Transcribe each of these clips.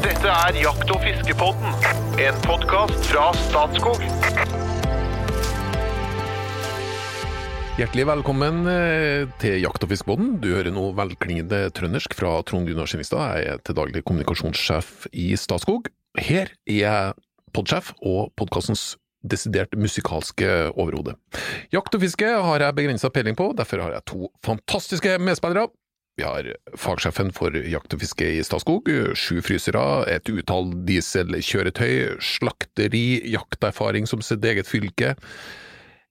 Dette er Jakt- og fiskepodden, en podkast fra Statskog. Hjertelig velkommen eh, til Jakt- og fiskebåten. Du hører nå velklingende trøndersk fra Trond Gunnar Skinnestad. Jeg er til daglig kommunikasjonssjef i Statskog. Her er jeg podsjef og podkastens desidert musikalske overhode. Jakt og fiske har jeg begrensa peiling på, derfor har jeg to fantastiske medspillere. Vi har fagsjefen for jakt og fiske i Statskog, sju frysere, et utall dieselkjøretøy, slakteri, jakterfaring som sitt eget fylke.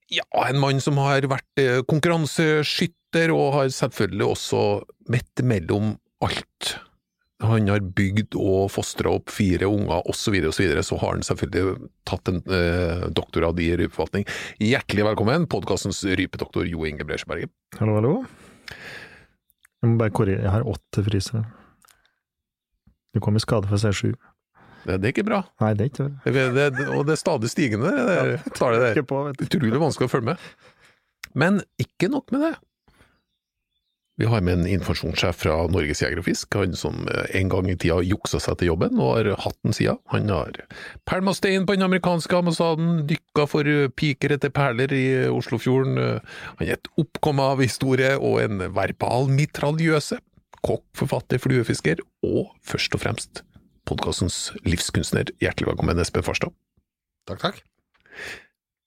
Ja, en mann som har vært eh, konkurranseskytter, og har selvfølgelig også midt mellom alt. Han har bygd og fostra opp fire unger, osv., osv., så, videre, så har han selvfølgelig tatt en eh, doktorgrad i rypeforvaltning. Hjertelig velkommen, podkastens rypedoktor Jo Inge Bresjeberget. Hallo, hallo. Jeg må bare korrigere, jeg har åtte frysere. Du kom i skade for å si sju. Det, det er ikke bra. Nei, det er ikke bra. Det, det, og det er stadig stigende, det der tallet der. Utrolig vanskelig å følge med. Men ikke nok med det. Vi har med en informasjonssjef fra Norges Jeger og Fisk, han som eh, en gang i tida juksa seg til jobben og har hatt den sida. Han har pælma stein på den amerikanske ambassaden, dykka for eh, piker etter perler i Oslofjorden. eh, Han er et oppkomme av historie og en verbal mitraljøse. Kokk, forfatter, fluefisker og først og fremst podkastens livskunstner. Hjertelig velkommen, Espen Farstad. Takk, takk.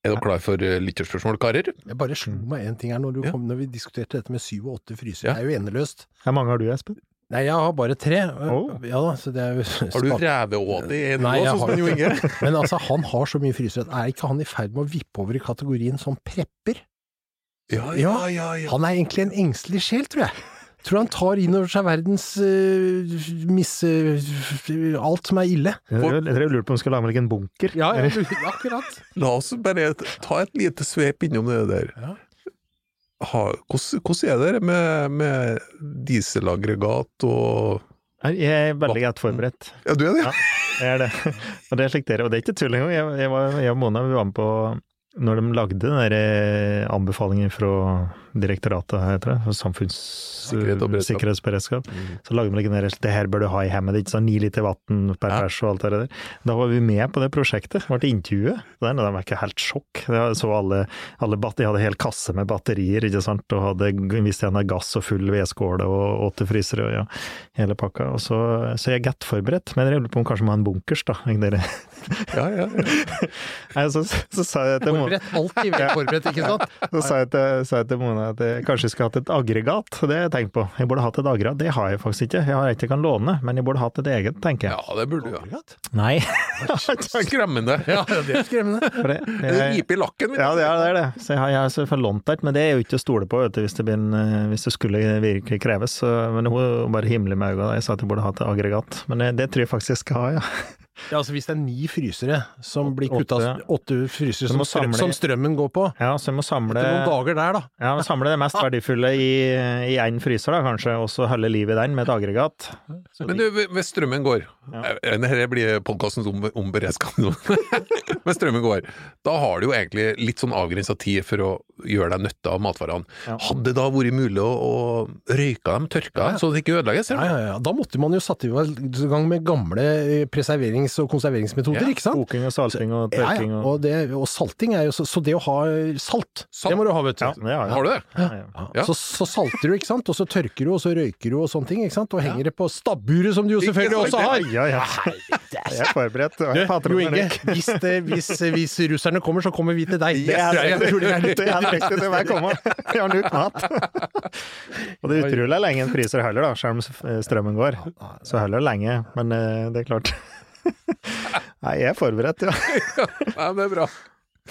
Er dere klar for eh, lytterspørsmål, karer? Jeg bare slo meg en ting her når, du Ja. kom, når vi diskuterte dette med syv og åtte frysere. Ja. Det er jo endeløst. Hvor mange har du, Espen? Nei, jeg har bare tre. Oh. Ja da, så det er jo Har du reveåte i en sånn som har Jo Inge? Men altså, han har så mye frysere. Er ikke han i ferd med å vippe over i kategorien som prepper? Ja, ja, ja, ja. Han er egentlig en engstelig sjel, tror jeg. Tror han tar inn over seg verdens uh, misse... alt som er ille. Jeg jeg- jeg lurte på om han skulle lage meg en bunker. Ja, ja, akkurat. La oss bare ta et lite svep innom det der. Ja. Ha, hvordan, hvordan er det med, med dieselaggregat og Jeg er veldig godt forberedt. Ja, du er det? Ja. Jeg er det. Og det er slik dere, og det er ikke tull engang. Jeg, jeg, var- jeg og Mona vi var med på når de lagde den eh, anbefalingen fra direktoratet, heter det, for samfunnssikkerhetsberedskap, mm. så lagde de generelt det her bør du ha i hjemmet, ikke sånn ni liter vann per Ja. pers og alt det der. Da var vi med på det prosjektet, ble intervjuet. Det var ikke helt sjokk. Så alle, alle de hadde hel kasse med batterier, ikke sant, og hadde visst igjen gass og full vedskåle og åtte frysere og ja, hele pakka. Og så, så jeg er godt forberedt, men jeg lurer på om kanskje må ha en bunkers, da. Ja, ja, ja. Nei, så, så sa jeg til Mona Forberedt. Alltid vel forberedt, ikke sant? så sa jeg til, sa jeg til Mona at jeg kanskje skulle hatt et aggregat, det har jeg tenkt på. Jeg burde hatt et aggregat, det har jeg faktisk ikke. Jeg har et jeg kan låne, men jeg burde hatt et eget, tenker jeg. ja, det burde du ha. Nei. Skremmende. Ja, det er skremmende. For det, Det er jeg, i lakken. ja, det er det. Så jeg har, jeg har selvfølgelig lånt et, men det er jo ikke å stole på vet du, hvis, det blir en, eh, hvis det skulle virkelig kreves. Så, men hun bare himler med øynene. Jeg sa at jeg burde hatt et aggregat, men det, det tror jeg faktisk jeg skal ha, ja. Ja, altså Hvis det er ni frysere som blir kutta Åtte. Frysere som, strøm, samle- som strømmen går på. Ja, så må samle Etter noen dager der, da. Ja, samle det mest verdifulle i i én fryser, da, kanskje, og så holde liv i den med et aggregat. Så Men du, hvis strømmen går Ja. Eh, Dette blir podkasten om, om beredskap nå. Men strømmen går, da har du jo egentlig litt sånn avgrensa tid for å gjøre deg nytte av matvarene. Ja. Hadde det da vært mulig å, å røyke dem, tørke dem, så det ikke ødelegges? Ja, ja, ja. Da måtte man jo satt i gang med gamle eh, preserverings- og konserveringsmetoder, Ja, ikke sant? Koking og salting og tørking ja. og Og, det, og salting er jo så, så det å ha salt, Salt? det må du ha, vet du. Har. Har du det? Ja, ja. Ja. Ja. Så, så salter du, ikke sant, og så tørker du, og så røyker du og sånne ting, ikke sant, og henger det på stabburet, som du jo selvfølgelig også har. Ja, ja. Jeg er forberedt. Du, Jo Inge, hvis, det, hvis, hvis russerne kommer, så kommer vi til deg. Det tror jeg- jeg tror det er det er riktig, det må jeg komme. Vi har nok mat. Og det utruller utrolig lenge en fryser heller, da, selv om strømmen går. Så heller det lenge, men eh, det er klart. Nei, jeg er forberedt, ja. Nei, det er bra.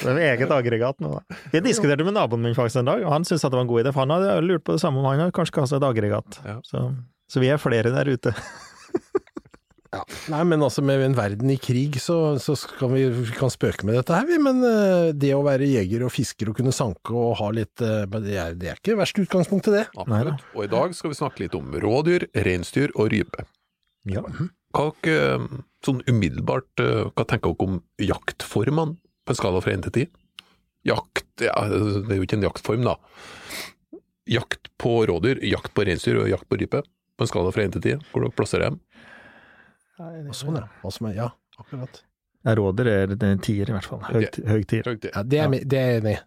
Det er eget aggregat nå, da. Jeg diskuterte med naboen min faktisk en dag, og han syntes det var en god idé, for han hadde lurt på det samme om han hadde kanskje kastet et aggregat. Ja. Så, så vi er flere der ute. Ja. Nei, men altså med en verden i krig, så, så kan vi, vi kan spøke med dette her, vi. Men eh, det å være jeger og fisker og kunne sanke og ha litt eh, det, er, det er ikke verst utgangspunkt til det. Absolutt. Og i dag skal vi snakke litt om rådyr, reinsdyr og rype. Ja. Hva dere, sånn umiddelbart, eh, hva tenker dere om jaktformene på en skala fra 1 til 10? Jakt, ja, det er jo ikke en jaktform da. Jakt på rådyr, jakt på reinsdyr og jakt på rype. På en skala fra 1 til 10, hvor dere plasserer dem? Og Sånn, ja. Hva som er, ja, akkurat. Jeg råder er det en tier, i hvert fall. Høy, høy tier. Ja, det er jeg det er jeg enig i.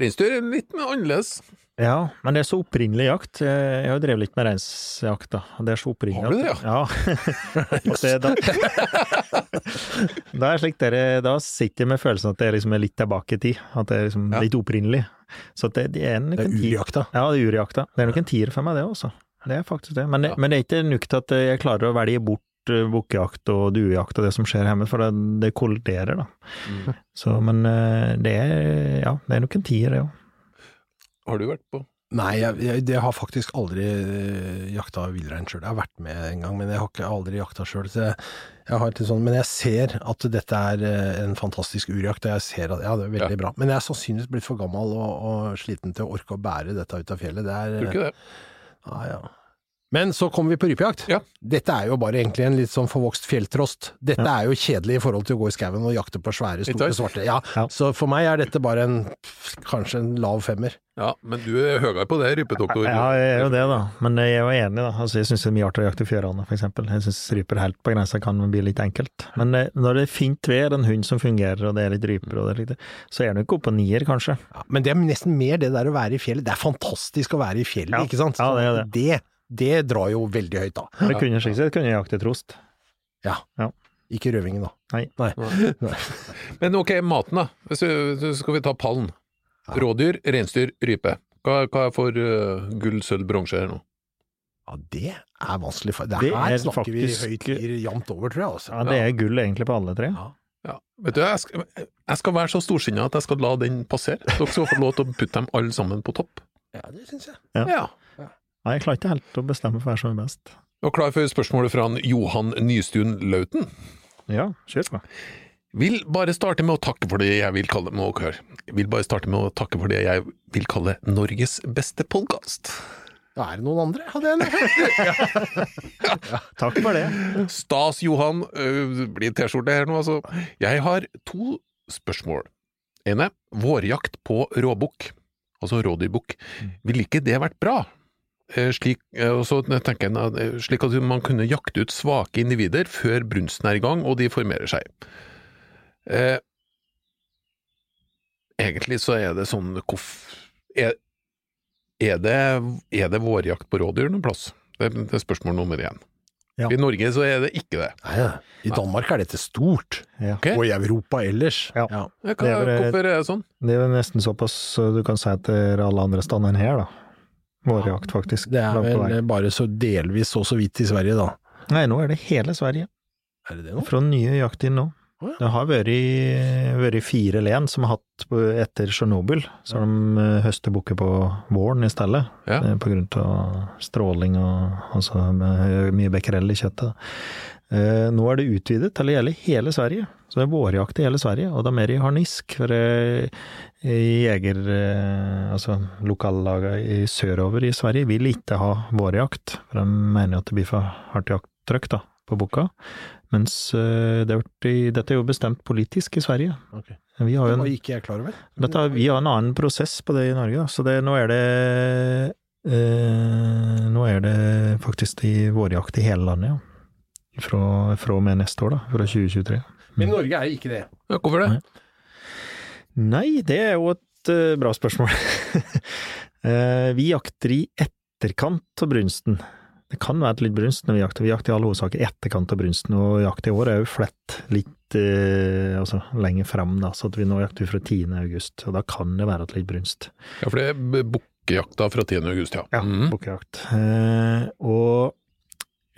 Reinsdyr er litt mer annerledes. Ja, men det er så opprinnelig jakt. Jeg har jo drevet litt med reinsjakt, da. Det er så opprinnelig. Har du det, ja? ja? Da, da er slik dere, da sitter jeg med følelsen at det liksom er litt tilbake i tid. At det er liksom Ja. litt opprinnelig. Så at det, det er nok er en tier. urjakta. Ja, det er urjakta. Det er nok en tier for meg, det også. Det er faktisk det. Men det, Ja. men det er ikke nok til at jeg klarer å velge bort eh, bukkejakt og duejakt og det som skjer hjemme, for det, det kolliderer, da. Mm. Så, men eh, det er, ja, det er nok en tier, det òg. Har du vært på Nei, jeg, jeg, jeg har faktisk aldri eh, jakta villrein sjøl. Jeg har vært med en gang, men jeg har ikke aldri jakta sjøl. Jeg, jeg har sånn, men jeg ser at dette er eh, en fantastisk urjakt, og jeg ser at ja, det er veldig Ja. bra. Men jeg er sannsynligvis blitt for gammel og, og sliten til å orke å bære dette ut av fjellet. Det er Tror du ikke det? Ja, ja. Men så kommer vi på rypejakt. Ja. Dette er jo bare egentlig en litt sånn forvokst fjelltrost. Dette er jo kjedelig i forhold til å gå i skauen og jakte på svære, store, svarte. Ja, Ja. Så for meg er dette bare en kanskje en lav femmer. Ja, men du er høyere på det, rypedoktor. Ja, jeg er jo det, da. Men jeg er jo enig, da. Altså, jeg syns det er mye artigere å jakte fjørane, for eksempel. Jeg syns ryper helt på grensa kan bli litt enkelt. Men eh, når det er fint vær, en hund som fungerer, og det er litt ryper, og det er litt, så er det ikke oppe på nier, kanskje. Ja, men det er nesten mer det der å være i fjellet. Det er fantastisk å være i fjellet, Ja. ikke sant? Ja, det er det. det. Det drar jo veldig høyt, da. Det kunne slik sett kunne jeg jakte trost. Ikke røvingen, da. Nei. Men ok, maten da. Så så skal vi ta pallen. Rådyr, reinsdyr, rype. Hva, hva er for uh, gull, sølv, bronse her nå? Ja, det er vanskelig. for- Det, Det her er snakker faktisk- vi høyt gir jevnt over, tror jeg. Altså. Ja, det er gull egentlig på alle tre. Ja, vet du, jeg skal, jeg skal være så storsinnet at jeg skal la den passere. Dere skal få lov til å putte dem alle sammen på topp. Ja, det syns jeg. Ja. Ja. Nei, jeg klarer ikke helt å bestemme for hva som er best. Og klar for spørsmålet fra han Johan Nystuen Lauten. Ja, kjør på. Vil bare starte med å takke for det jeg vil kalle må høre. Vil bare starte med å takke for det jeg vil kalle Norges beste podkast. Da er det noen andre? Hadde jeg nær Takk for det. Stas, Johan. Øh, blir T-skjorte her nå, altså. Jeg har to spørsmål. ene, vårjakt på råbukk, altså rådyrbukk. Ville ikke det vært bra? Eh, Slik, eh, og så tenker jeg, eh, slik at man kunne jakte ut svake individer før brunsten er i gang og de formerer seg. Eh, egentlig så er det sånn er, er, det, er det vårjakt på rådyr noen plass? Det, det er spørsmål nummer én. Ja. I Norge så er det ikke det. Nei, ja. I Danmark er dette stort. Ja. okay. Og i Europa ellers. Ja. Ja, hva, Det er hvorfor er det sånn? Det er nesten såpass du kan si til alle andre steder enn her, da. Vårjakt, faktisk. Det er vel bare så delvis så så vidt i Sverige, da. Nei, nå er det hele Sverige. Er det det nå? Fra nye jakttid nå. Ja. Det har vært, vært fire len som har hatt på, etter Tsjernobyl, så de eh, høster bukker på våren i stedet. Ja. eh, På grunn av stråling og altså, mye becquerel i kjøttet. Eh, Nå er det utvidet til å gjelde hele Sverige, så det er vårjakt i hele Sverige, og det er mer i harnisk. For jeger, altså lokallagene i sørover i Sverige vil ikke ha vårjakt, for de mener at det blir for hardt jakttrykk på bukka. Mens eh, det er i, dette er jo bestemt politisk i Sverige. Okay. Vi har Det jo var ikke jeg klar over. dette, vi har en annen prosess på det i Norge, da. så det, nå er det eh, Nå er det faktisk i vårjakt i hele landet, ja. Fra, fra og med neste år, da. Fra 2023. Men Norge er ikke det. Ja, hvorfor det? Nei, det er jo et uh, bra spørsmål. Eh, vi jakter i etterkant av brunsten. Det kan være litt brunst når vi jakter. Vi jakter i all hovedsak i etterkant av brunsten, og jakt i år er jo flett litt eh, altså lenger fram, da, så at vi nå jakter fra 10. august, og da kan det være litt brunst. Ja, for det er bukkejakta fra 10. august, ja. Ja, Mhm. bukkejakt. Eh, og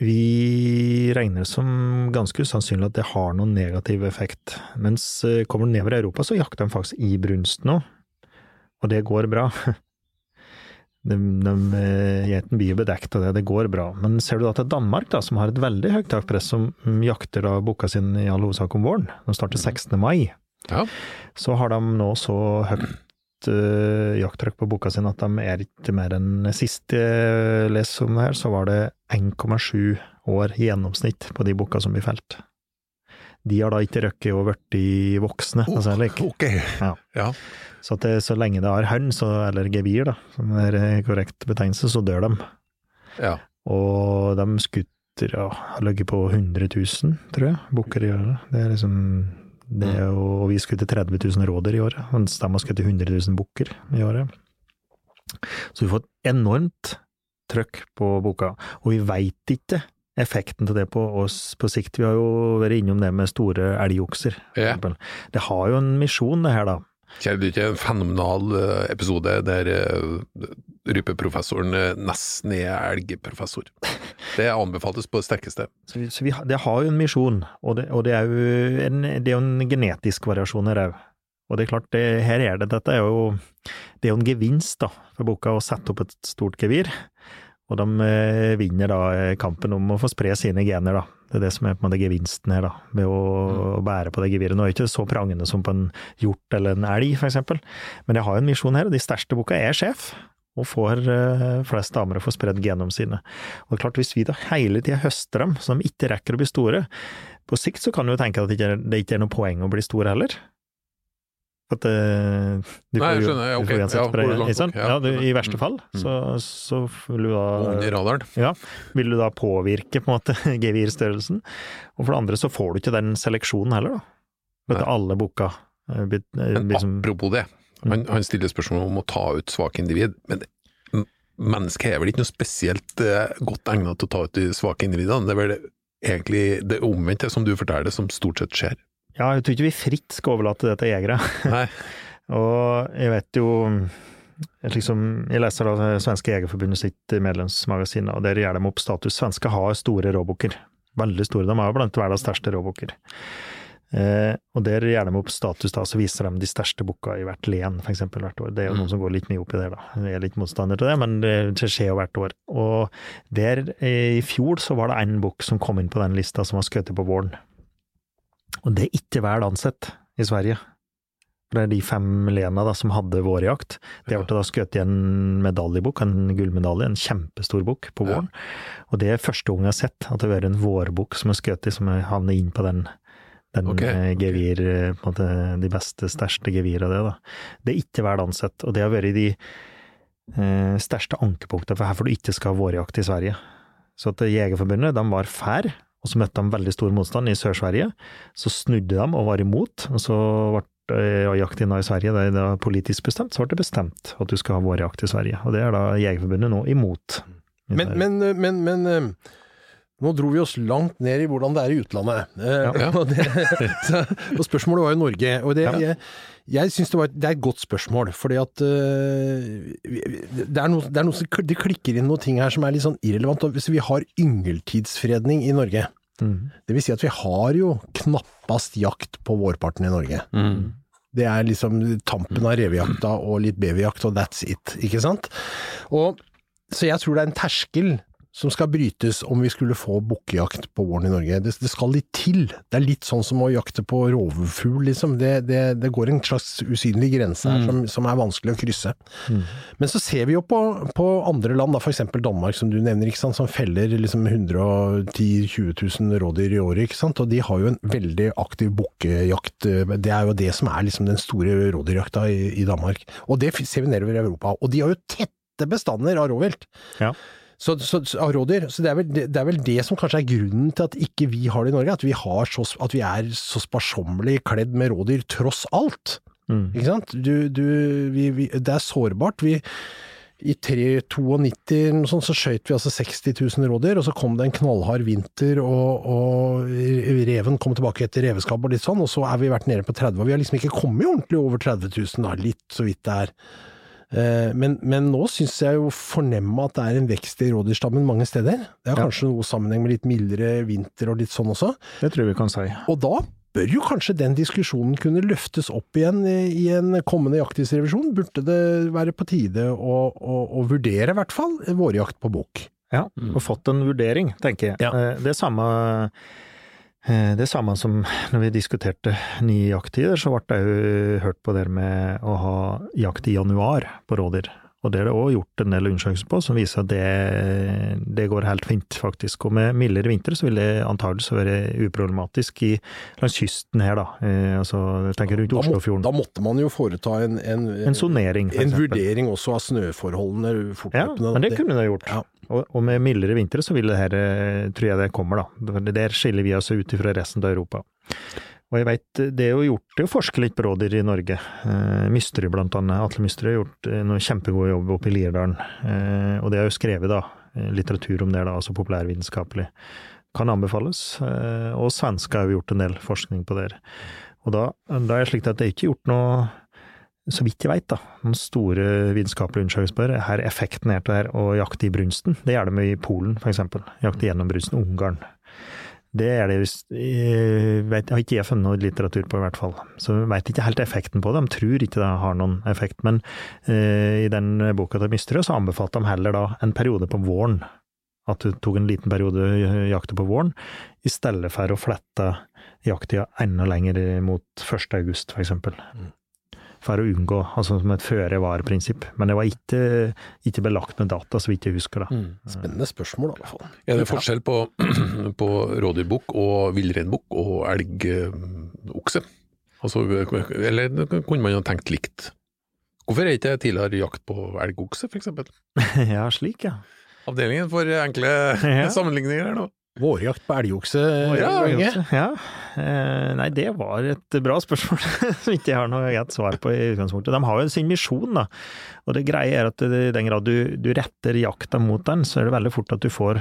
vi regner det som ganske usannsynlig at det har noen negativ effekt. Mens eh, kommer du nedover i Europa, så jakter de faktisk i brunst nå, og det går bra. De, de, eh, Geiten blir bedekt av det, det går bra. Men ser du da til Danmark, da, som har et veldig høyt takpress, som mm, jakter da bukka sin i all hovedsak om våren, de starter 16. mai, Ja. så har de nå så høyt uh, jakttrykk på boka sin at de er ikke mer enn Sist jeg leste om det her, så var det 1,7 år gjennomsnitt på de bukka som blir felt. De har da ikke røkket og blitt voksne, altså, like. Ok. Ja. Ja. så, det, så lenge det har hønn, eller gevir, da, som er korrekt betegnelse, så dør de. ja. Og de skutter ja, har ligget på 100 000, tror jeg, bukker i året. Det er liksom det er jo, og vi skutter 30 000 rådyr i året, mens de har skutt 100 000 bukker i året. Så vi får et enormt trøkk på boka, og vi veit ikke effekten til det på oss på sikt. Vi har jo vært innom det med store elgokser, Ja. Det har jo en misjon, det her, da. Det du ikke en fenomenal eh, episode der uh, rypeprofessoren eh, nesten er elgprofessor? Det anbefales på det sterkeste. Så, vi, så vi, det har jo en misjon, og det, og det er jo en, det er jo en genetisk variasjon her òg. Og det er klart, det, her er det, dette er jo, det er jo en gevinst da, for boka å sette opp et stort gevir. Og de eh, vinner da eh, kampen om å få spre sine gener, da. Det er det som er på en måte gevinsten her, da, ved å, å bære på det geviret. Nå er det ikke så prangende som på en hjort eller en elg, eksempel, men jeg har en misjon her, og de største boka er sjef. Og får eh, flest damer å få spredd genene sine. Og det er klart, hvis vi da hele tida høster dem, så de ikke rekker å bli store, på sikt så kan du jo tenke at det det ikke er noe poeng å bli stor heller. For at eh, du Nei, jeg skjønner, ja, du ok. Ja, hvor langt sant? ja. Du, I verste Mm. fall, så, så vil du Under da radaren. ja, vil du da påvirke på en måte gevirstørrelsen. Og for det andre så får du ikke den seleksjonen heller, da. Vet du, alle boka eh, eh, Men liksom, apropos det, han, han stiller spørsmål om å ta ut svake individ. Men mennesket er vel ikke noe spesielt eh, godt egnet til å ta ut de svake individene? Det er vel egentlig det omvendte, som du forteller, som stort sett skjer. Ja, jeg tror ikke vi fritt skal overlate det til jegere. Og jeg vet jo jeg liksom, jeg leser da Svenske Jegerforbundet sitt medlemsmagasin, og der gjør de opp status. Svenske har store råbukker. Veldig store. De har blant verdens største råbukker. Eh, og der gjør de opp status, da, så viser de de største bukka i hvert len, eksempel, hvert år. Det er jo noen som går litt mye opp i det, da. Jeg er litt motstander til det, men det skjer jo hvert år. Og der, eh, i fjor, så var det en bukk som kom inn på den lista som var skutt på våren. Og det er ikke vel ansett i Sverige. Det er de fem lena da, som hadde vårjakt. Det ble da skutt i en medaljebukk, en gullmedalje, en kjempestor bukk på våren. Og det er første gang jeg har sett at det har vært en vårbukk som er skutt i, som havner inn på den, den Ok, eh, gevir, eh, på en måte de beste, største gevir av det. da. Det er ikke vel ansett, og det har vært de eh, største ankepunktene for her får du ikke skal ha vårjakt i Sverige. Så at Jegerforbundet, de var fær, og så møtte de veldig stor motstand i Sør-Sverige. Så snudde de og var imot, og så ble eh, jakt inne i Sverige, det er da politisk bestemt, så ble det bestemt at du skal ha vårjakt i Sverige. Og det er da Jegerforbundet nå imot. Men, men, men, men eh, nå dro vi oss langt ned i hvordan det er i utlandet. Eh, Ja. Og, det, så, og spørsmålet var jo Norge. Og det, Ja. jeg, jeg syns det, det er et godt spørsmål, fordi at det, er noe, det, er noe, som det klikker inn noen ting her som er litt sånn irrelevant. Hvis vi har yngeltidsfredning i Norge, Mm. det vil si at vi har jo knappast jakt på vårparten i Norge. Mm. Det er liksom tampen av revejakta og litt beverjakt, og that's it, ikke sant? Og, så jeg tror det er en terskel som skal brytes om vi skulle få bukkejakt på våren i Norge. Det, det skal litt til. Det er litt sånn som å jakte på rovfugl, liksom. Det, det, det går en slags usynlig grense her som, som er vanskelig å krysse. Men så ser vi jo på, på andre land, da, f.eks. Danmark som du nevner, som feller liksom 110 000-20 000 rådyr i året. Og de har jo en veldig aktiv bukkejakt. Det er jo det som er liksom den store rådyrjakta i, i Danmark. Og det ser vi nedover i Europa. Og de har jo tette bestander av rovvilt. Ja. Så, så, så, av rådyr. Så det er, vel, det, det er vel det som kanskje er grunnen til at ikke vi har det i Norge. At vi, har så, at vi er så sparsommelig kledd med rådyr tross alt. Mm. Ikke sant? Du, du, vi, vi, det er sårbart. Vi, I 392 eller så skjøt vi altså 60 000 rådyr, og så kom det en knallhard vinter, og, og reven kom tilbake etter reveskabb og litt sånn, og så er vi vært nede på 30 og Vi har liksom ikke kommet ordentlig over 30 000, da, litt så vidt det er. Eh, Men, men nå syns jeg jo fornemme at det er en vekst i rådyrstammen mange steder. Det har Ja. kanskje noe sammenheng med litt mildere vinter og litt sånn også. Det tror jeg vi kan si. Og da bør jo kanskje den diskusjonen kunne løftes opp igjen i en kommende jakttidsrevisjon. Burde det være på tide å, å, å vurdere, i hvert fall, vårjakt på bukk. Ja, og fått en vurdering, tenker jeg. Ja. Eh, Det samme det er samme som når vi diskuterte nye jakttider, så ble det jo hørt på det med å ha jakt i januar på rådyr. Og det er det òg gjort en del undersøkelser på, som viser at det, det går helt fint, faktisk. Og med mildere vinter så vil det antakeligvis være uproblematisk i, langs kysten her, da. Eh, altså, jeg tenker rundt Da, må, Oslofjorden. da måtte man jo foreta en, en, En sonering, en vurdering også av snøforholdene Ja, men det kunne det gjort. Ja. Og, og med mildere vintre så vil det her, eh, tror jeg det kommer, da. Der skiller vi oss ut fra resten av Europa. Og jeg vet, det er jo gjort det er jo forsket litt på rådyr i Norge. Eh, Mysterud blant annet. Atle Mysterud har gjort noen noe kjempegod jobb oppe i Lierdalen. Eh, og det er jo skrevet da, eh, litteratur om det, da, altså populærvitenskapelig. Kan anbefales. Eh, og svensker har jo gjort en del forskning på det. Og da, da er det slik at det er ikke gjort noe så vidt jeg veit, da, noen store vitenskapelige undersøkelser på det. Her er effekten er til å jakte i brunsten. Det gjør de i Polen, eksempel. Jakte gjennom brunsten. Ungarn. Det er det jeg vet- Har ikke jeg funnet noe litteratur på, i hvert fall. Så jeg veit ikke helt effekten på det. De tror ikke det har noen effekt. Men eh, i den boka til Mysterød så anbefalte de heller da en periode på våren. At du tok en liten periode eh, jakte på våren, i stedet for å flette jakttida enda lenger mot 1. august, for eksempel for å unngå, altså som et føre-var-prinsipp. Men det var ikke, ikke belagt med data, så vidt jeg husker. da. Mm. Spennende spørsmål, i hvert fall. Er det forskjell på, på rådyrbukk og villreinbukk og elgokse? Altså, eller kunne man ha tenkt likt? Hvorfor er ikke tidligere jakt på elgokse, f.eks.? ja, slik, ja. Avdelingen for enkle Ja. sammenligninger her nå. Vårjakt på elgokse, ja, ja. Eh, nei, det var et bra spørsmål, som ikke jeg har noe greit svar på i utgangspunktet. De har jo sin misjon, da. Og det greie er at i den grad du, du retter jakta mot den, så er det veldig fort at du får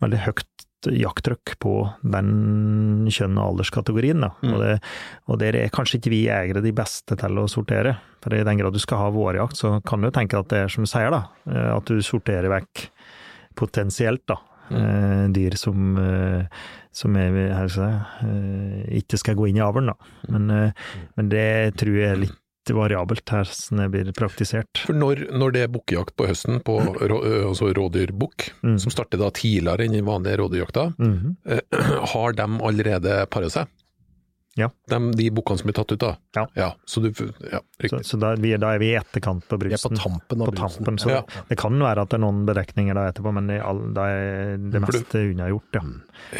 veldig høyt jakttrykk på den kjønn- og alderskategorien. Da. Mm. Og, det, og der er kanskje ikke vi jegere de beste til å sortere. For i den grad du skal ha vårjakt, så kan du tenke at det er som du sier, da. eh, At du sorterer vekk potensielt, da. Eh, dyr som, eh, som er, her skal jeg, eh, ikke skal gå inn i avlen, da. Men, eh, men det tror jeg er litt variabelt her, som det blir praktisert. For når, når det er bukkejakt på høsten, på rå, altså rådyrbukk, Mm. som starter da tidligere enn den vanlige rådyrjakta, Mhm. eh, har de allerede paret seg? Ja. De, de bukkene som er tatt ut da? Ja. så du, ja, Så, riktig. så da, er vi, da er vi i etterkant på brusen. på tampen av På brusen. tampen, så Ja. det kan være at det er noen berekninger da etterpå, men det, all, er det meste unnagjort, ja.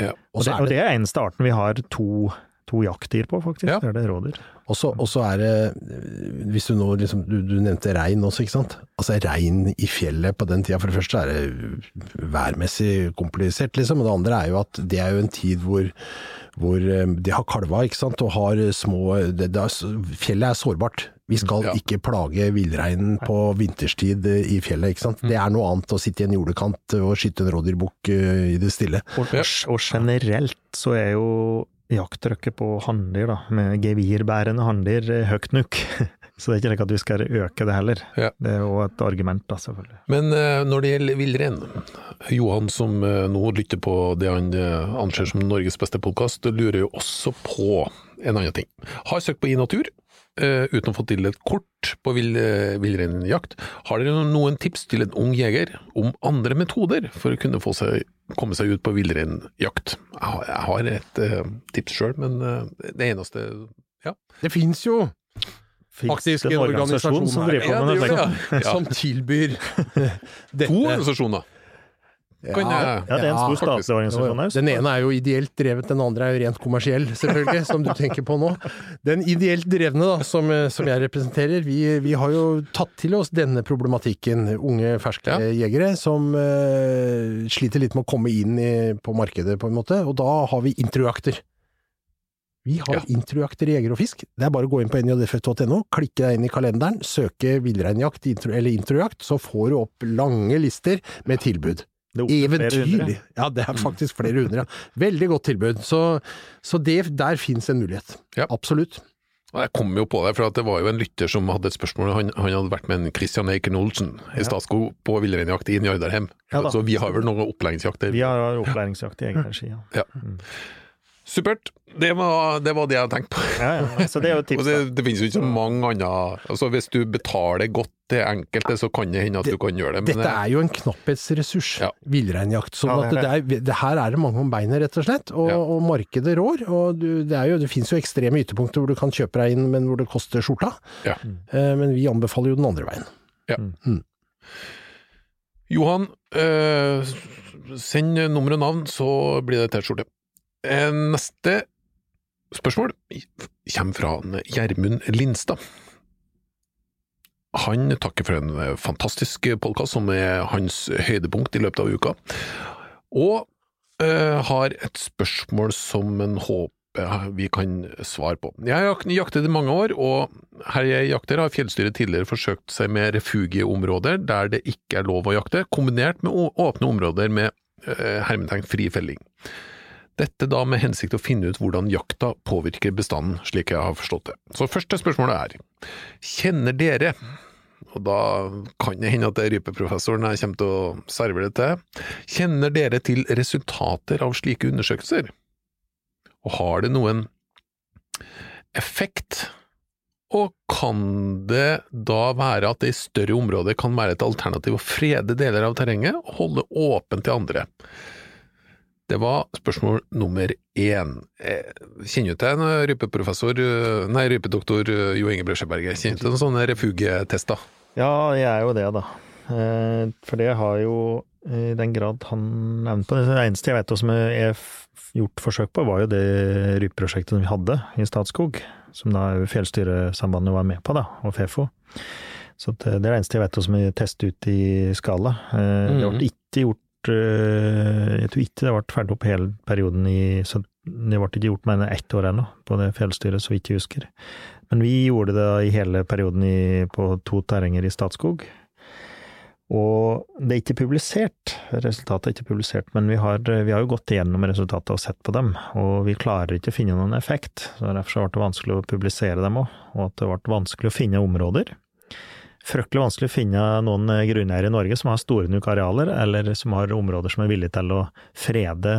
Ja. Og det, og det er eneste arten vi har to, to jaktdyr på, faktisk. Ja. Det er det rådyr. Og så er det, hvis du nå liksom, du, du nevnte rein også, ikke sant? Altså rein i fjellet på den tida, for det første er det værmessig komplisert, liksom. Og det andre er jo at det er jo en tid hvor, hvor eh, de har kalva, ikke sant, og har små det, det er, Fjellet er sårbart. Vi skal Ja. ikke plage villreinen på vinterstid i fjellet, ikke sant. Det er noe annet å sitte i en jordekant og skyte en rådyrbukk eh, i det stille. Og, og generelt så er jo jakttrykket på hanndyr, da, med gevirbærende hanndyr, eh, høyt nok. Så det er ikke like at vi skal øke det heller. Ja. Det er jo et argument, da, selvfølgelig. Men eh, når det gjelder villrein, Johan som eh, nå lytter på det han anser som Norges beste podkast, lurer jo også på en annen ting. Har søkt på iNatur, eh, uten å få tildelt kort på vill, eh, villreinjakt. Har dere noen tips til en ung jeger om andre metoder for å kunne få seg, komme seg ut på villreinjakt? Jeg, har- jeg har et eh, tips sjøl, men eh, det eneste ja. Det fins jo Faktisk en organisasjon som driver på med det det? det, ja. som tilbyr dette. To organisasjoner. Jeg- Ja, det er en stor statlig organisasjon her. Den ene er jo ideelt drevet, den andre er jo rent kommersiell, selvfølgelig, som du tenker på nå. Den ideelt drevne, da, som, som jeg representerer, vi, vi har jo tatt til oss denne problematikken. Unge, ferske Ja. jegere som uh, sliter litt med å komme inn i, på markedet, på en måte. Og da har vi introjakter. Vi har Ja. introjakter i Jeger og Fisk. Det er bare å gå inn på njf.no, klikke deg inn i kalenderen, søke villreinjakt intro, eller introjakt, så får du opp lange lister med tilbud. Eventyrlig! Ja, det er faktisk flere hundre. Ja. Veldig godt tilbud. Så, så det, der fins en mulighet. Ja. Absolutt. Jeg kom jo på det, for det var jo en lytter som hadde et spørsmål. Han, han hadde vært med en Christian Eiken Olsen i Statskog på villreinjakt i Njardarheim. Ja så vi har vel noen opplæringsjakter. Vi har opplæringsjakt i egen regi, ja. Ja. Supert. Det var, det var det jeg hadde tenkt på. ja, ja. Så det er jo tips. det, det finnes jo ikke så mange andre altså Hvis du betaler godt til enkelte, så kan det hende at Det- du kan gjøre det. Men Dette er jo en knapphetsressurs, Ja. villreinjakt. Sånn Ja, det det, er er, her er det mange om beinet, rett og slett. Og, Ja. og markedet rår. Og du, det, er jo, det finnes jo ekstreme ytterpunkter hvor du kan kjøpe deg inn, men hvor det koster skjorta. Ja. Eh, Men vi anbefaler jo den andre veien. Ja. Mm. Mm. Johan, eh, send nummer og navn, så blir det T-skjorte. Eh, neste spørsmål kommer fra Gjermund Lindstad. Han takker for en fantastisk podkast som er hans høydepunkt i løpet av uka, og eh, har et spørsmål som en håper vi kan svare på. Jeg har jaktet i mange år, og her jeg jakter har fjellstyret tidligere forsøkt seg med refugieområder der det ikke er lov å jakte, kombinert med åpne områder med eh, hermetegn fri felling. Dette da med hensikt å finne ut hvordan jakta påvirker bestanden, slik jeg har forstått det. Så første spørsmålet er, kjenner dere, og da kan det hende at det er rypeprofessoren jeg kommer til å serve det til, kjenner dere til resultater av slike undersøkelser? Og har det noen effekt? Og kan det da være at det i større områder kan være et alternativ å frede deler av terrenget og holde åpent til andre? Det var spørsmål nummer én. Eh, Kjenner du til en rypeprofessor, eh, nei, rypedoktor eh, Jo Inge Brøsjeberget? Kjenner du til noen sånne refugietester? Ja, jeg er jo det, da. Eh, For det har jo, i den grad han nevnte på det, det eneste jeg vet som jeg har gjort forsøk på, var jo det rypeprosjektet som vi hadde i Statskog, som da Fjellstyresambandet var med på, da, og Fefo. Så det, er det eneste jeg vet som vi testet ut i skala. Eh, Det ble ikke gjort eh, Jeg tror ikke det ble ferdig opp hele perioden i Så det ble ikke gjort mer enn ett år ennå, på det fjellstyret, så vidt jeg husker. Men vi gjorde det i hele perioden i, på to terrenger i Statskog. Og det er ikke publisert, resultatet er ikke publisert, men vi har, vi har jo gått igjennom resultatet og sett på dem, og vi klarer ikke å finne noen effekt. så Derfor ble det vanskelig å publisere dem òg, og at det ble vanskelig å finne områder. Fryktelig vanskelig å finne noen grunneiere i Norge som har store nok arealer, eller som har områder som er villige til å frede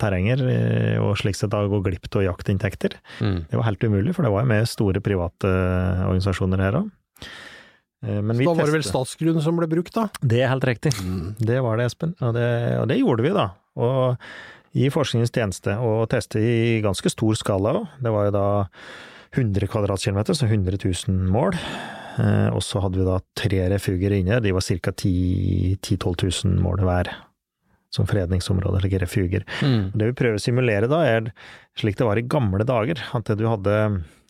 terrenger, eh, og slik sett da gå glipp av jaktinntekter. Mm. Det var helt umulig, for det var jo med store private eh, organisasjoner her òg. Men vi Da var det vel statsgrunn som ble brukt, da? Det er helt riktig. Det var det, Espen. Og det, og det gjorde vi, da. Og i forskningens tjeneste, og teste i ganske stor skala òg. Det var jo da 100 kvadratkilometer, så 100 000 mål. Eh, og så hadde vi da tre refuger inne, de var ca. 10 000-12 000 mål hver. Som fredningsområder, eller refuger. Mm. Det vi prøver å simulere da, er slik det var i gamle dager. At du hadde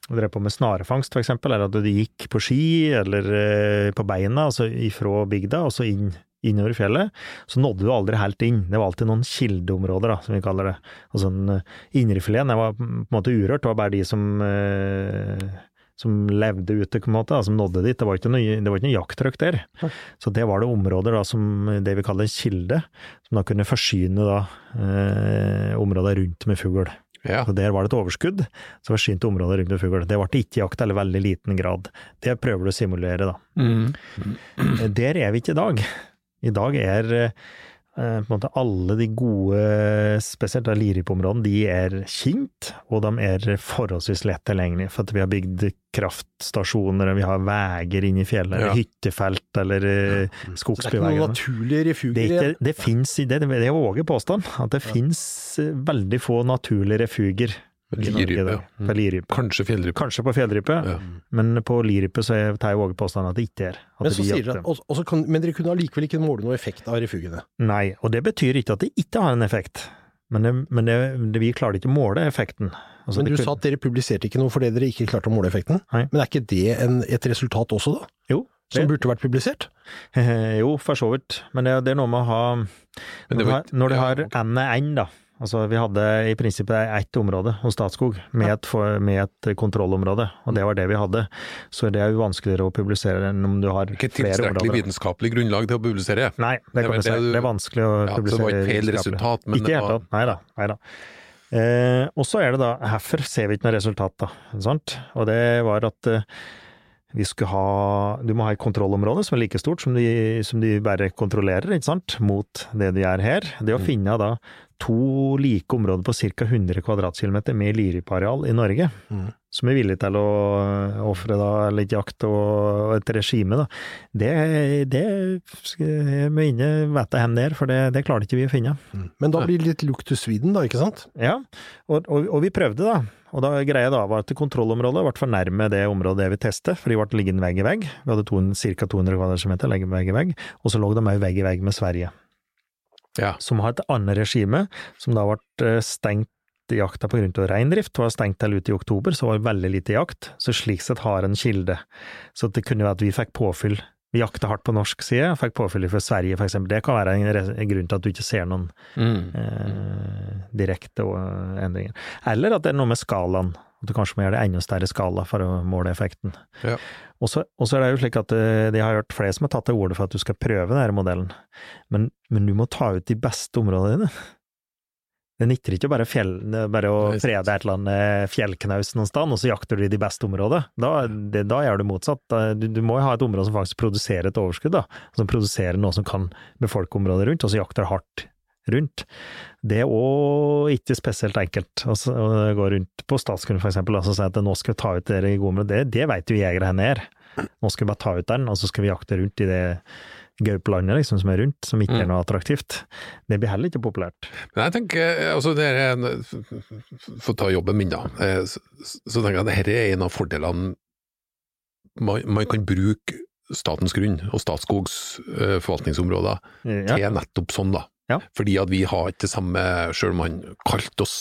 du drev på med snarefangst, eksempel, eller at du gikk på ski eller eh, på beina, altså ifra bygda og så inn innover fjellet, så nådde du aldri helt inn. Det var alltid noen kildeområder, da, som vi kaller det. Altså en uh, Indrefileten var på en måte urørt, det var bare de som eh, som levde ute, på en måte, da, som nådde dit. Det var ikke noe, det var ikke noe jakttrykk der. Så det var det områder da, som det vi kaller en kilde, som da kunne forsyne da, eh, områder rundt med fugl. Ja. Så Der var det et overskudd som forsynte området rundt med fugl. Det ble ikke jakt, eller veldig liten grad. Det prøver du å simulere, da. Mm. Eh, Der er vi ikke i dag. I dag er eh, på en måte alle de gode, spesielt da Lirip-områdene, de er kjent, og de er forholdsvis lett tilgjengelige. For at vi har bygd kraftstasjoner, og vi har veier inn i fjellet, Ja. eller hyttefelt, eller ja. Så det er ikke noen naturlige refuger Det ikke, det finnes, i- det, det er Åge påstand, at det finnes eh, veldig få naturlige i Lirype. Mm. Kanskje fjellrype. Kanskje på fjellrype, Ja. men på lirype så er- tar jeg våge påstand at det ikke er. At Men, så sier at, dere, og, og kan, men dere kunne allikevel ikke måle noe effekt av refugene? Nei, og det betyr ikke at det ikke har en effekt. Men, det, men det, det, vi klarer ikke å måle effekten. Altså, Men du kunne... sa at dere publiserte ikke noe fordi dere ikke klarte å måle effekten? Nei. Men er ikke det en, et resultat også, da? Jo, Som burde vært publisert? jo, for så vidt. Men det, det er noe med å ha Når var har, når du har. n-en, da. Altså, vi hadde i prinsippet ett område hos Statskog, med et, for, med et kontrollområde, og det var det vi hadde. Så det er jo vanskeligere å publisere enn om du har Ikke et Ikke tilstrekkelig områder. vitenskapelig grunnlag til å publisere. Nei, det, Det det det er vanskelig å Ja, så det var ikke feil resultat, men Ikke i det hele tatt. Nei da. Nei da. Eh, og så er det da, herfor ser vi ikke noe resultat, da. Sant? Og det var at eh, vi skulle ha Du må ha et kontrollområde som er like stort som de, som de bare kontrollerer, ikke sant, mot det de gjør her. Det å Mm. finne da to like områder på ca. 100 kvadratkilometer med lirypeareal i Norge, Mm. som er villige til å ofre litt jakt og et regime, da. Det, det må inne vite hen der, for det, det klarte ikke vi å finne. Men da blir det litt look to Sweden, da, ikke sant? Ja, og, og, og vi prøvde da, og da greia da var at kontrollområdet ble for nærme det området vi testet, for de ble liggende vegg i vegg. Vi hadde ca. 200 kvadratkilometer liggende vegg i vegg, og så lå de òg vegg i vegg med Sverige, Ja. som har et annet regime, som da ble eh, stengt jakta på grunn av reindrift, var stengt til ut i oktober, så var det veldig lite jakt, så slik sett har en kilde. Så det kunne være at vi fikk påfyll. Vi jakta hardt på norsk side, fikk påfyll fra Sverige eksempel. Det kan være en, grunn til at du ikke ser noen Mm. eh, direkte endringer. Eller at det er noe med skalaen, at du kanskje må gjøre det enda større skala for å måle effekten. Ja. Og så er det jo slik at eh, de har hørt flere som har tatt til orde for at du skal prøve denne modellen, men, men du må ta ut de beste områdene dine. Det nytter ikke bare, fjell, bare å frede et eller annet fjellknaus noen sted, og så jakter du i de beste områdene. Da, det, da gjør du motsatt. Du, du må jo ha et område som faktisk produserer et overskudd, da. Som produserer noe som kan befolke området rundt, og så jakter hardt rundt. Det er òg ikke spesielt enkelt å gå rundt på for eksempel, og altså si at nå skal vi ta ut dere i gode områder. Det, det vet jo jegere her nede. Nå skal vi bare ta ut den, og så skal vi jakte rundt i det gaupelandet liksom, som er rundt, som ikke er Mm. noe attraktivt. Det blir heller ikke populært. Men jeg tenker, altså det er en, For å ta jobben min, da. eh, Så, så tenker jeg at dette er en av fordelene man, man kan bruke statens grunn og Statskogs eh, forvaltningsområder Ja. til nettopp sånn, da. Ja. Fordi at vi har ikke det samme, selv om han kalte oss,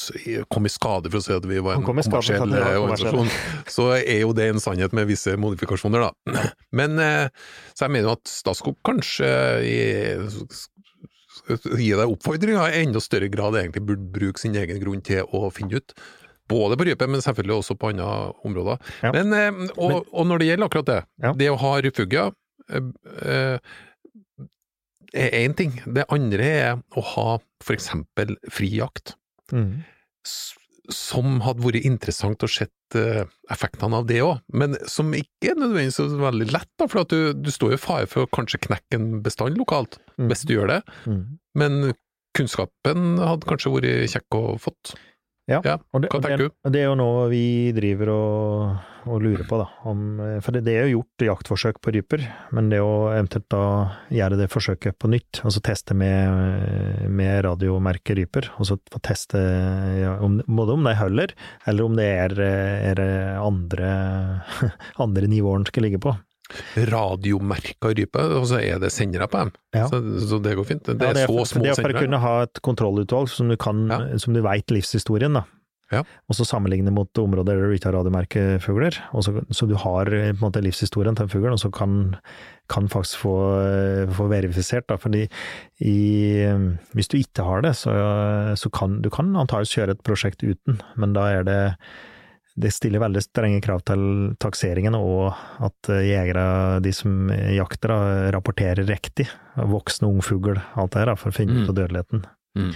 kom i skade for å si at vi var en kommersiell eh, organisasjon, så er jo det en sannhet med visse modifikasjoner, da. Men eh, så jeg mener at Statskog kanskje i, gi deg oppfordringa i enda større grad egentlig burde bruke sin egen grunn til å finne ut. Både på rype, men selvfølgelig også på andre områder. Ja. Men, eh, og, og når det gjelder akkurat det, Ja. det å ha refugia eh, eh, er én ting. Det andre er å ha for eksempel fri jakt, Mm. som hadde vært interessant å sett eh, effektene av det òg, men som ikke er nødvendigvis så veldig lett, da, for at du, du står jo i fare for å kanskje knekke en bestand lokalt, Mm. hvis du gjør det. Mm. Men kunnskapen hadde kanskje vært kjekk å fått. Ja, Ja, og det, og det, og det er jo noe vi driver og, og lurer på, da. Om, for det, det er jo gjort jaktforsøk på ryper, men det å eventuelt da gjøre det forsøket på nytt, altså teste med, med radiomerket ryper, og så få teste ja, om, både om de holder, eller om det er, er andre, andre nivåer den skal ligge på. Radiomerka rype, og så er det sendere på dem. Ja. Så, så det går fint. Det Ja, er, så for, sendere. det er for å kunne ha et kontrollutvalg som du kan, Ja. som du veit livshistorien, da. Ja. Og så sammenligne mot områder der du ikke har radiomerkefugler. Så, så du har eh, på en måte livshistorien til fuglen, og så kan, kan faktisk få, eh, få verifisert, da. Fordi i, eh, hvis du ikke har det, så, så kan du kan antakeligvis kjøre et prosjekt uten, men da er det det stiller veldig strenge krav til takseringen, og at eh, jegere, de som jakter, da, rapporterer riktig. Voksne ungfugl, alt det her, for å finne Mm. ut av dødeligheten. Mm.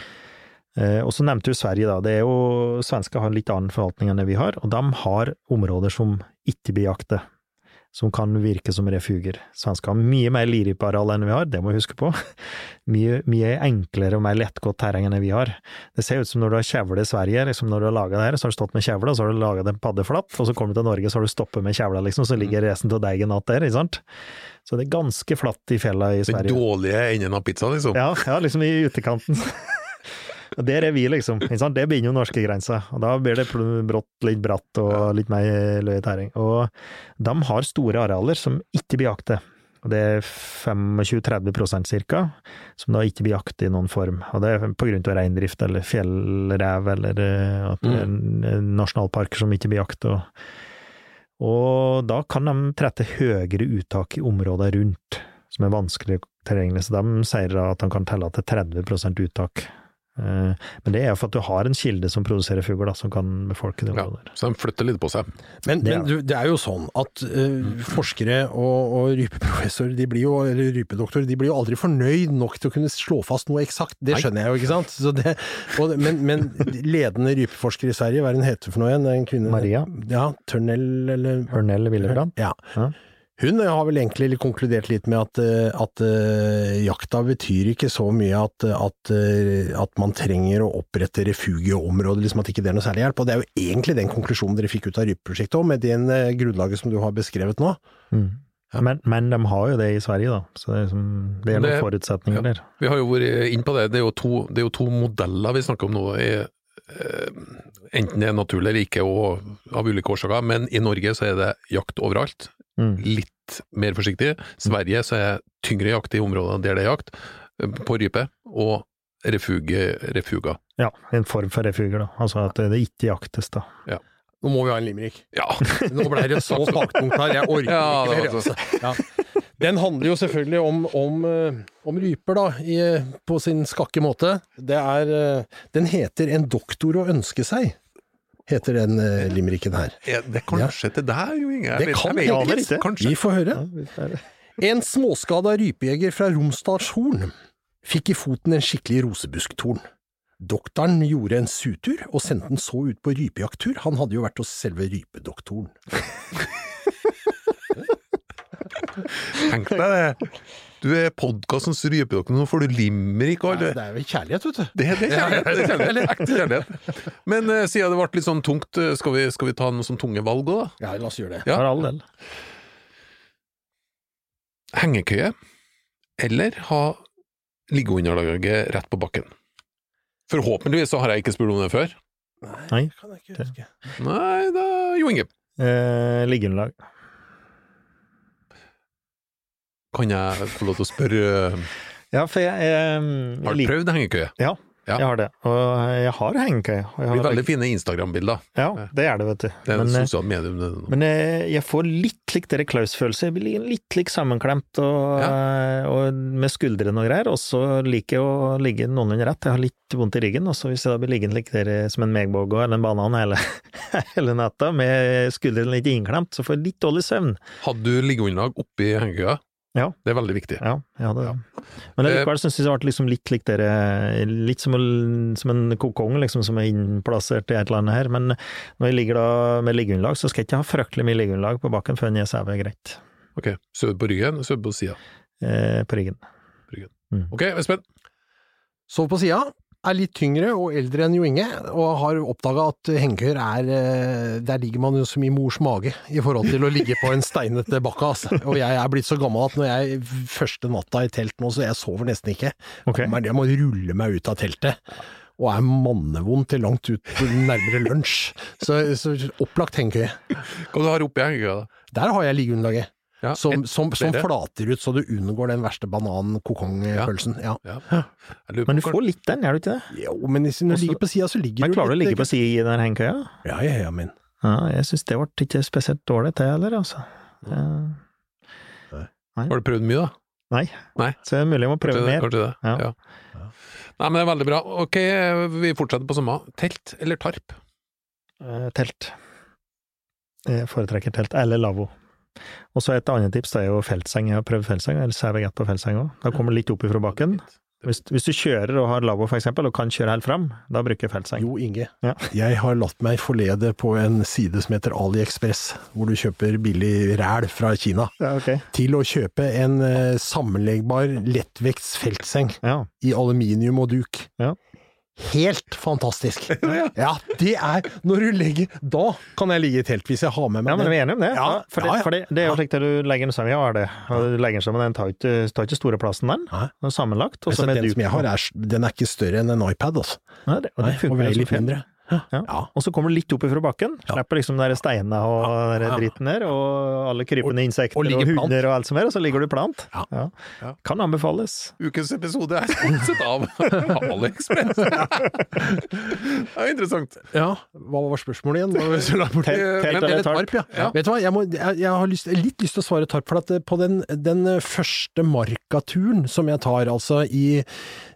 Eh, og så nevnte du Sverige, da. Det er jo, Svensker har litt annen forvaltning enn det vi har, og de har områder som ikke blir jaktet. Som kan virke som refuger. Svensker har mye mer liripareal enn vi har, det må vi huske på. Mye, mye enklere og mer lettgått terreng enn vi har. Det ser ut som når du har kjevle i Sverige, liksom når du har laga det her, så har du stått med kjevle, og så har du laga en paddeflatt, og så kommer du til Norge, så har du stoppet med kjevla, liksom, så ligger resten av deigen att der, ikke sant. Så det er ganske flatt i fjella i Sverige. Den dårlige enden av pizza, liksom. Ja, ja, liksom i utekanten. Der er vi, liksom. Det begynner jo norskegrensa, og da blir det brått litt bratt og litt mer løye tæring. Og de har store arealer som ikke blir jaktet. Og det er 25-30 ca. som da ikke blir jaktet i noen form. Og det er av reindrift eller fjellrev eller eh, at det er nasjonalparker som ikke blir jaktet. Og, og da kan de trette høyere uttak i områder rundt, som er vanskelig tilgjengelig. Så de sier at de kan telle til 30% uttak. Eh, Men det er jo for at du har en kilde som produserer fugl, som kan befolke det Ja, så de flytter litt på seg. Men, Det men er- du, det er jo sånn at uh, forskere og, og rypeprofessor, de blir jo, eller rypedoktor, de blir jo aldri fornøyd nok til å kunne slå fast noe eksakt. Det skjønner jeg jo, ikke sant? Så det, og, men, men ledende rypeforsker i Sverige, hva er hun heter for noe igjen? En kvinne, Maria. Ja, Tørnell, eller Hørnell Willerbrand. Ja. Ja. Hun har vel egentlig konkludert litt med at, eh, at eh, jakta betyr ikke så mye at, at, eh, at man trenger å opprette refugieområder, liksom at ikke det er noe særlig hjelp. Og det er jo egentlig den konklusjonen dere fikk ut av rypeprosjektet òg, med det grunnlaget som du har beskrevet nå. Mm. Men, men de har jo det i Sverige, da. Så det er, liksom, det er noen Det- forutsetninger ja. der. Vi har jo vært inn på det, det er jo to, det er jo to modeller vi snakker om nå. I, eh, enten det er naturlig eller ikke, og av ulike årsaker, men i Norge så er det jakt overalt. Mm. Litt mer forsiktig. Sverige så er tyngre jakt i områder der det er jakt, på rype, og refuge, refuga. Ja, en form for refuger, da. Altså at det ikke jaktes, da. Nå må vi ha en limerick. Ja, Nå ble det så baktungt her, jeg orker Ja, ikke mer. Altså. Ja. Den handler jo selvfølgelig om, om, eh, om ryper, da, i, på sin skakke måte. Det er eh, Den heter En doktor å ønske seg, heter den uh, limericken her. Ja, det kanskje til deg, Jo Inge? Det kan jeg aner ikke. Kanskje. Vi får høre. Ja, er. En småskada rypejeger fra Romsdalshorn fikk i foten en skikkelig rosebusktorn. Doktoren gjorde en sutur og sendte den så ut på rypejakttur, han hadde jo vært hos selve rypedoktoren. Tenk deg det. Du er podkastens rypedoktor, nå får du limerick og Det Det er vel kjærlighet, vet du. Det er det kjærlighet. Det er kjærlighet. Ekte kjærlighet. Men uh, siden det ble litt sånn tungt, eh, skal vi, skal vi ta noen sånn tunge valg òg, da? Ja, la oss gjøre det. Ja. For all del. Hengekøye, eller ha liggeunderlaget rett på bakken? Forhåpentligvis så har jeg ikke spurt om det før. Nei. kan jeg ikke huske. Nei, da Jo Inge. Eh, Liggeunderlag. Kan jeg få lov til å spørre eh, Ja, for jeg, jeg, Har du prøvd hengekøye? ja, Ja. jeg har det. Og jeg har hengekøye. jeg Det blir veldig fine Instagram-bilder. Ja, det er det, vet du. Det er Men, eh, sosialt medium. det. Men jeg, jeg får litt lik dere Klaus-følelse. Jeg blir litt lik sammenklemt og, og med skuldrene og greier. Og så liker jeg å ligge noenlunde rett. Jeg har litt vondt i ryggen, og så hvis jeg da blir liggende lik dere som en megbåge eller en banan hele, hele natta med skuldrene litt innklemt, så får jeg litt dårlig søvn. Hadde du liggeunderlag oppi hengekøya? Ja. Det er veldig viktig. Ja, hadde det. Men likevel syns jeg det ble liksom litt lik dere, litt som, en- som en kokong liksom, som er innplassert i et eller annet her. Men når jeg ligger da med liggeunderlag, så skal jeg ikke ha fryktelig mye liggeunderlag på bakken før jeg sover greit. Ok, Søv på ryggen, søv på sida. Eh, på ryggen. Ok, Espen. Sov på sida, er litt tyngre og eldre enn Jo Inge, og har oppdaga at hengekøyer er eh, Der ligger man jo som i mors mage i forhold til å ligge på en steinete bakke, altså. Og jeg er blitt så gammel at når jeg første natta i telt nå, så jeg sover nesten ikke. Okay. Jeg må rulle meg ut av teltet. Og er mannevond til langt ut nærmere lunsj. Så, så opplagt hengekøye. Hva du har oppi hengekøya, da? Der har jeg liggeunderlaget. Ja, Som, som, som flater ut så du unngår den verste banan-kokong-pølsen. Ja. Ja. Men du får litt den, gjør du ikke det? Jo, men hvis du ligger på sida, så ligger Men du klarer du å ligge på sida i den hengekøya? Ja, ja, ja, min. Ja, jeg syns det ble ikke spesielt dårlig til heller, altså. Har du prøvd mye, da? nei. Nei. Så det er mulig jeg må prøve det, mer. kanskje det. Ja. Ja. Nei, men det er veldig bra. Ok, vi fortsetter på samme. Telt eller tarp? Eh, telt. Jeg foretrekker telt, eller lavvo. Og så et annet tips, det er jo feltseng. Jeg har prøvd feltseng, eller jeg på feltseng òg. Da kommer det litt opp ifra bakken. Hvis, hvis du kjører og har lavvo eksempel, og kan kjøre helt fram, da bruker jeg feltseng. Jo, Inge. Ja. Jeg har latt meg forlede på en side som heter AliExpress, hvor du kjøper billig ræl fra Kina, Ja, okay. til å kjøpe en eh, sammenleggbar lettvekts feltseng Ja. i aluminium og duk. Ja. Helt fantastisk! Ja, det er Når du legger Da kan jeg ligge i telt hvis jeg har med meg Ja, men vi er enige om det. Ja, for, ja, det ja. for det, det er jo slik at du legger den sammen, ja, det. Du legger den sammen, den tar ikke, tar ikke store plassen, den. Sammenlagt. og den som jeg har, er, den er ikke større enn en iPad, altså. Nei, det, og Nei, det og funker så litt fint. mindre. Ja. Ja. Og så kommer du litt opp ifra bakken, Ja. slipper liksom de steinene og Ja. dritten der, og alle krypende insekter og og, hunder og alt som er, og så ligger du plant. Ja. Ja. Ja. Kan anbefales. Ukens episode er sponset av AliExpress. det er interessant. Ja, hva var spørsmålet igjen? Telt- telt eller tarp, ja. Ja. Vet du hva, jeg, må, jeg, jeg har lyst, litt lyst til å svare tarp, for at eh, på den, den første markaturen som jeg tar, altså i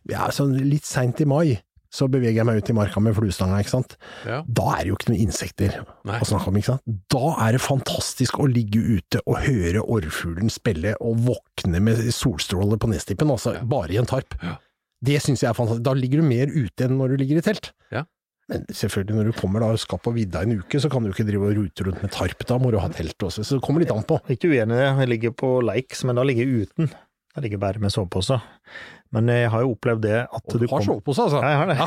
ja, sånn litt seint i mai, så beveger jeg meg ut i marka med fluestanga, ikke sant. Ja. Da er det jo ikke noen insekter Nei. å snakke om, ikke sant. Da er det fantastisk å ligge ute og høre orrfuglen spille og våkne med solstråler på nestippen, altså bare i en tarp. Ja. Det syns jeg er fantastisk. Da ligger du mer ute enn når du ligger i telt. Ja. Men selvfølgelig, når du kommer da og skal på vidda en uke, så kan du ikke drive og rute rundt med tarp. Da må du ha telt også, så det kommer litt an på. Jeg er Ikke uenig i det, jeg ligger på Likes, men da ligger jeg uten. Da ligger bare med sovepose. Men jeg har jo opplevd det at Og du du har kom- sovepose, altså. Ja, jeg har det.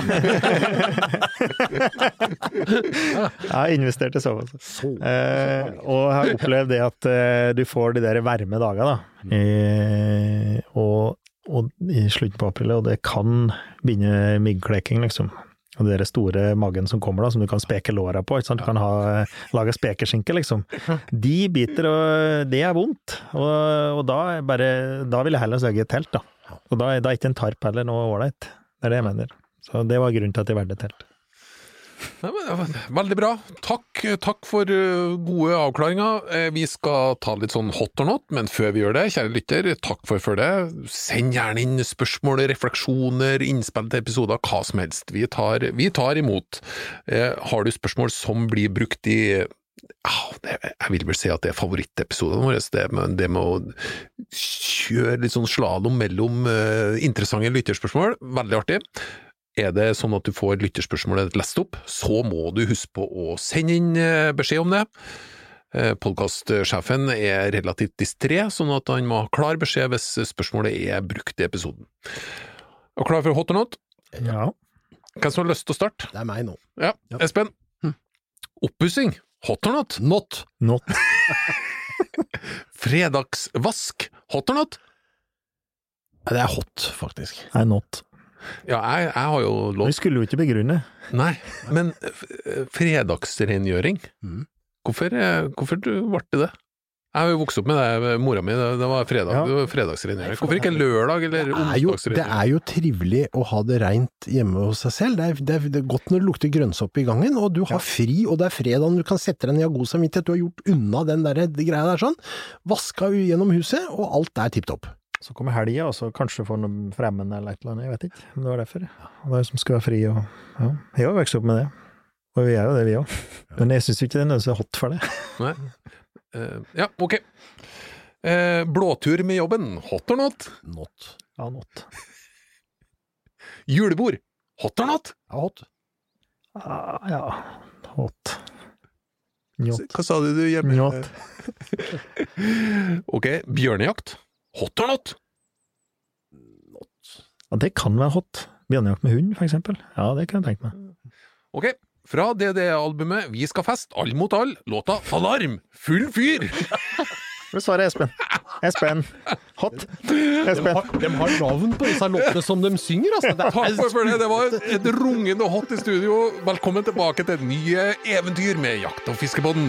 jeg har investert i sovepose. Så- Eh, og jeg har opplevd det at eh, du får de der varme dagene, da. Eh, og, og i slutten på april, og det kan begynne myggklekking, liksom. Det der store magen som kommer da, som du kan speke låra på, du kan ha, lage spekeskinke, liksom. De biter, og det er vondt. Og, og da, bare, da vil jeg heller søke et telt, da. Og da, da er ikke en tarp heller noe ålreit. Det er det jeg mener. Så det var grunnen til at jeg valgte telt. Nei, men, det var Veldig bra. Takk, takk for uh, gode avklaringer. Eh, Vi skal ta litt sånn hot or not, men før vi gjør det, kjære lytter, takk for følget. Send gjerne inn spørsmål, refleksjoner, innspill til episoder, hva som helst. Vi tar, vi tar imot. Eh, Har du spørsmål som blir brukt i jeg vil vel si at det er favorittepisodene våre, det med, å kjøre litt sånn slalåm mellom eh, interessante lytterspørsmål. Veldig artig. Er det sånn at du får lytterspørsmålet lest opp, så må du huske på å sende inn eh, beskjed om det. Podkastsjefen er relativt distré, sånn at han må ha klar beskjed hvis spørsmålet er brukt i episoden. Er du klar for hot or not? Ja. Hvem som har lyst til å starte? Det er meg nå. Ja, Ja. Espen. Oppussing. Hot or not? Not. Not. Fredagsvask. Hot or not? Det er hot, faktisk. Nei, not. Ja, jeg, jeg har jo lov Vi skulle jo ikke begrunne. Nei, men fredagsrengjøring Mhm. Hvorfor, eh, hvorfor du ble det det? Jeg har jo vokst opp med det, mora mi, det, det var fredag, Ja. det var fredagsrengjøring. Hvorfor ikke lørdag eller er, det er jo trivelig å ha det reint hjemme hos seg selv. Det er, det er, det er godt når det lukter grønnsopp i gangen, og du har fri, og det er fredag, du kan sette deg ned ha god samvittighet. Du har gjort unna den der, de greia der sånn. Vaska gjennom huset, og alt er tipp topp. Så kommer helga, og så kanskje får noe fremmede eller et eller annet, jeg vet ikke. Men det var derfor. Og det er som skal være fri og Ja. Jeg har vokst opp med det. Og vi er jo det, vi òg. Men jeg syns ikke det er nødvendigvis hot for det. Nei. Uh, ja, ok. Uh, blåtur med jobben. Hot or not? Not. Ja, not. Julebord. Hot or not? Ja, hot. Ah, ja, hot. Njot. Hva sa du du hjemme? Njot. ok, bjørnejakt. Hot or not? Ja, det kan være hot. Bjørnejakt med hund, for eksempel. Ja, det kan jeg tenke meg. Ok, fra DDE-albumet Vi skal fest, all mot all, låta Alarm! Full fyr! Det svarer Espen. Espen. Hot. Espen. De har navn på disse låtene som de synger, altså. Det Takk for det. det var et rungende hot i studio. Velkommen tilbake til nye eventyr med Jakt- og fiskebåten.